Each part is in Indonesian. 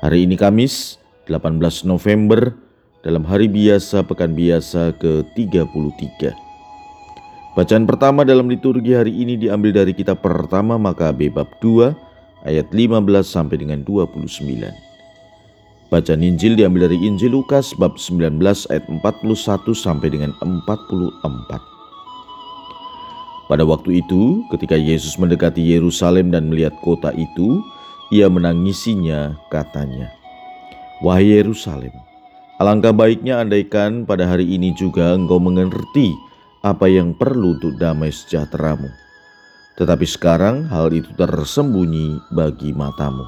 Hari ini Kamis, 18 November, dalam hari biasa pekan biasa ke-33. Bacaan pertama dalam liturgi hari ini diambil dari kitab pertama Makabe bab 2 ayat 15 sampai dengan 29. Bacaan Injil diambil dari Injil Lukas bab 19 ayat 41 sampai dengan 44. Pada waktu itu, ketika Yesus mendekati Yerusalem dan melihat kota itu, ia menangisinya, katanya, Wahai Yerusalem, alangkah baiknya andaikan pada hari ini juga engkau mengerti apa yang perlu untuk damai sejahteramu. Tetapi sekarang hal itu tersembunyi bagi matamu.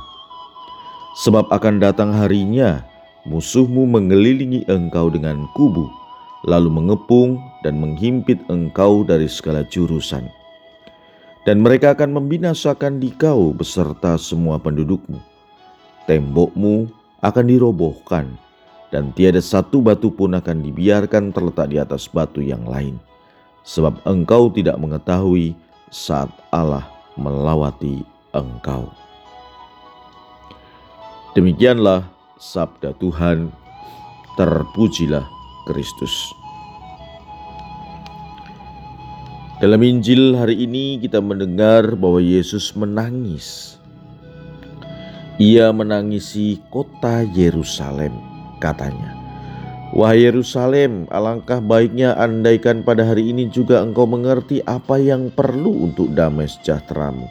Sebab akan datang harinya, musuhmu mengelilingi engkau dengan kubu, lalu mengepung dan menghimpit engkau dari segala jurusan dan mereka akan membinasakan di kau beserta semua pendudukmu. Tembokmu akan dirobohkan, dan tiada satu batu pun akan dibiarkan terletak di atas batu yang lain, sebab engkau tidak mengetahui saat Allah melawati engkau. Demikianlah sabda Tuhan, terpujilah Kristus. Dalam Injil hari ini kita mendengar bahwa Yesus menangis. Ia menangisi kota Yerusalem, katanya. Wahai Yerusalem, alangkah baiknya andaikan pada hari ini juga engkau mengerti apa yang perlu untuk damai sejahteramu.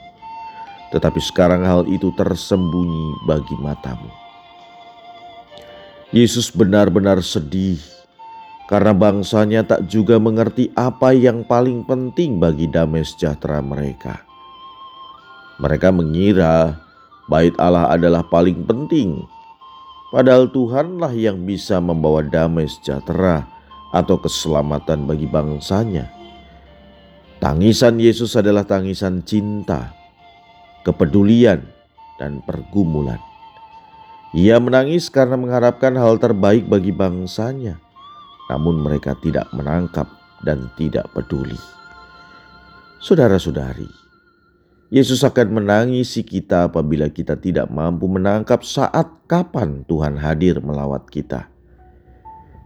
Tetapi sekarang hal itu tersembunyi bagi matamu. Yesus benar-benar sedih karena bangsanya tak juga mengerti apa yang paling penting bagi damai sejahtera mereka. Mereka mengira bait Allah adalah paling penting, padahal Tuhanlah yang bisa membawa damai sejahtera atau keselamatan bagi bangsanya. Tangisan Yesus adalah tangisan cinta, kepedulian, dan pergumulan. Ia menangis karena mengharapkan hal terbaik bagi bangsanya namun mereka tidak menangkap dan tidak peduli. Saudara-saudari, Yesus akan menangisi kita apabila kita tidak mampu menangkap saat kapan Tuhan hadir melawat kita.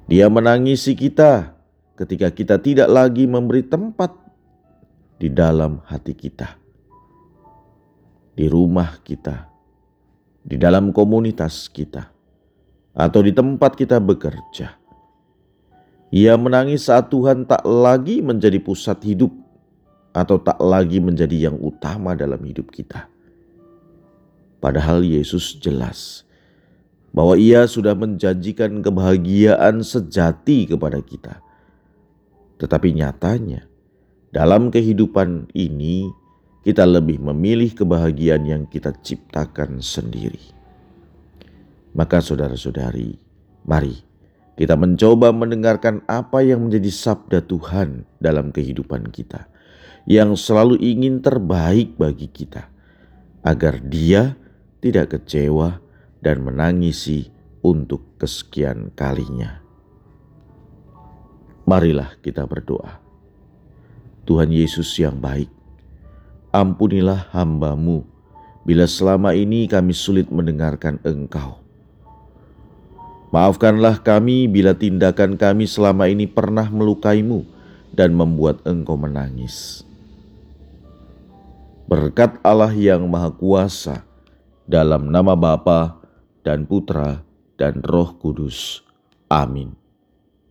Dia menangisi kita ketika kita tidak lagi memberi tempat di dalam hati kita, di rumah kita, di dalam komunitas kita, atau di tempat kita bekerja ia menangis saat Tuhan tak lagi menjadi pusat hidup atau tak lagi menjadi yang utama dalam hidup kita. Padahal Yesus jelas bahwa Ia sudah menjanjikan kebahagiaan sejati kepada kita. Tetapi nyatanya, dalam kehidupan ini, kita lebih memilih kebahagiaan yang kita ciptakan sendiri. Maka, saudara-saudari, mari kita mencoba mendengarkan apa yang menjadi sabda Tuhan dalam kehidupan kita, yang selalu ingin terbaik bagi kita, agar Dia tidak kecewa dan menangisi untuk kesekian kalinya. Marilah kita berdoa. Tuhan Yesus yang baik, ampunilah hambamu bila selama ini kami sulit mendengarkan Engkau Maafkanlah kami bila tindakan kami selama ini pernah melukaimu dan membuat engkau menangis. Berkat Allah yang Maha Kuasa, dalam nama Bapa dan Putra dan Roh Kudus. Amin.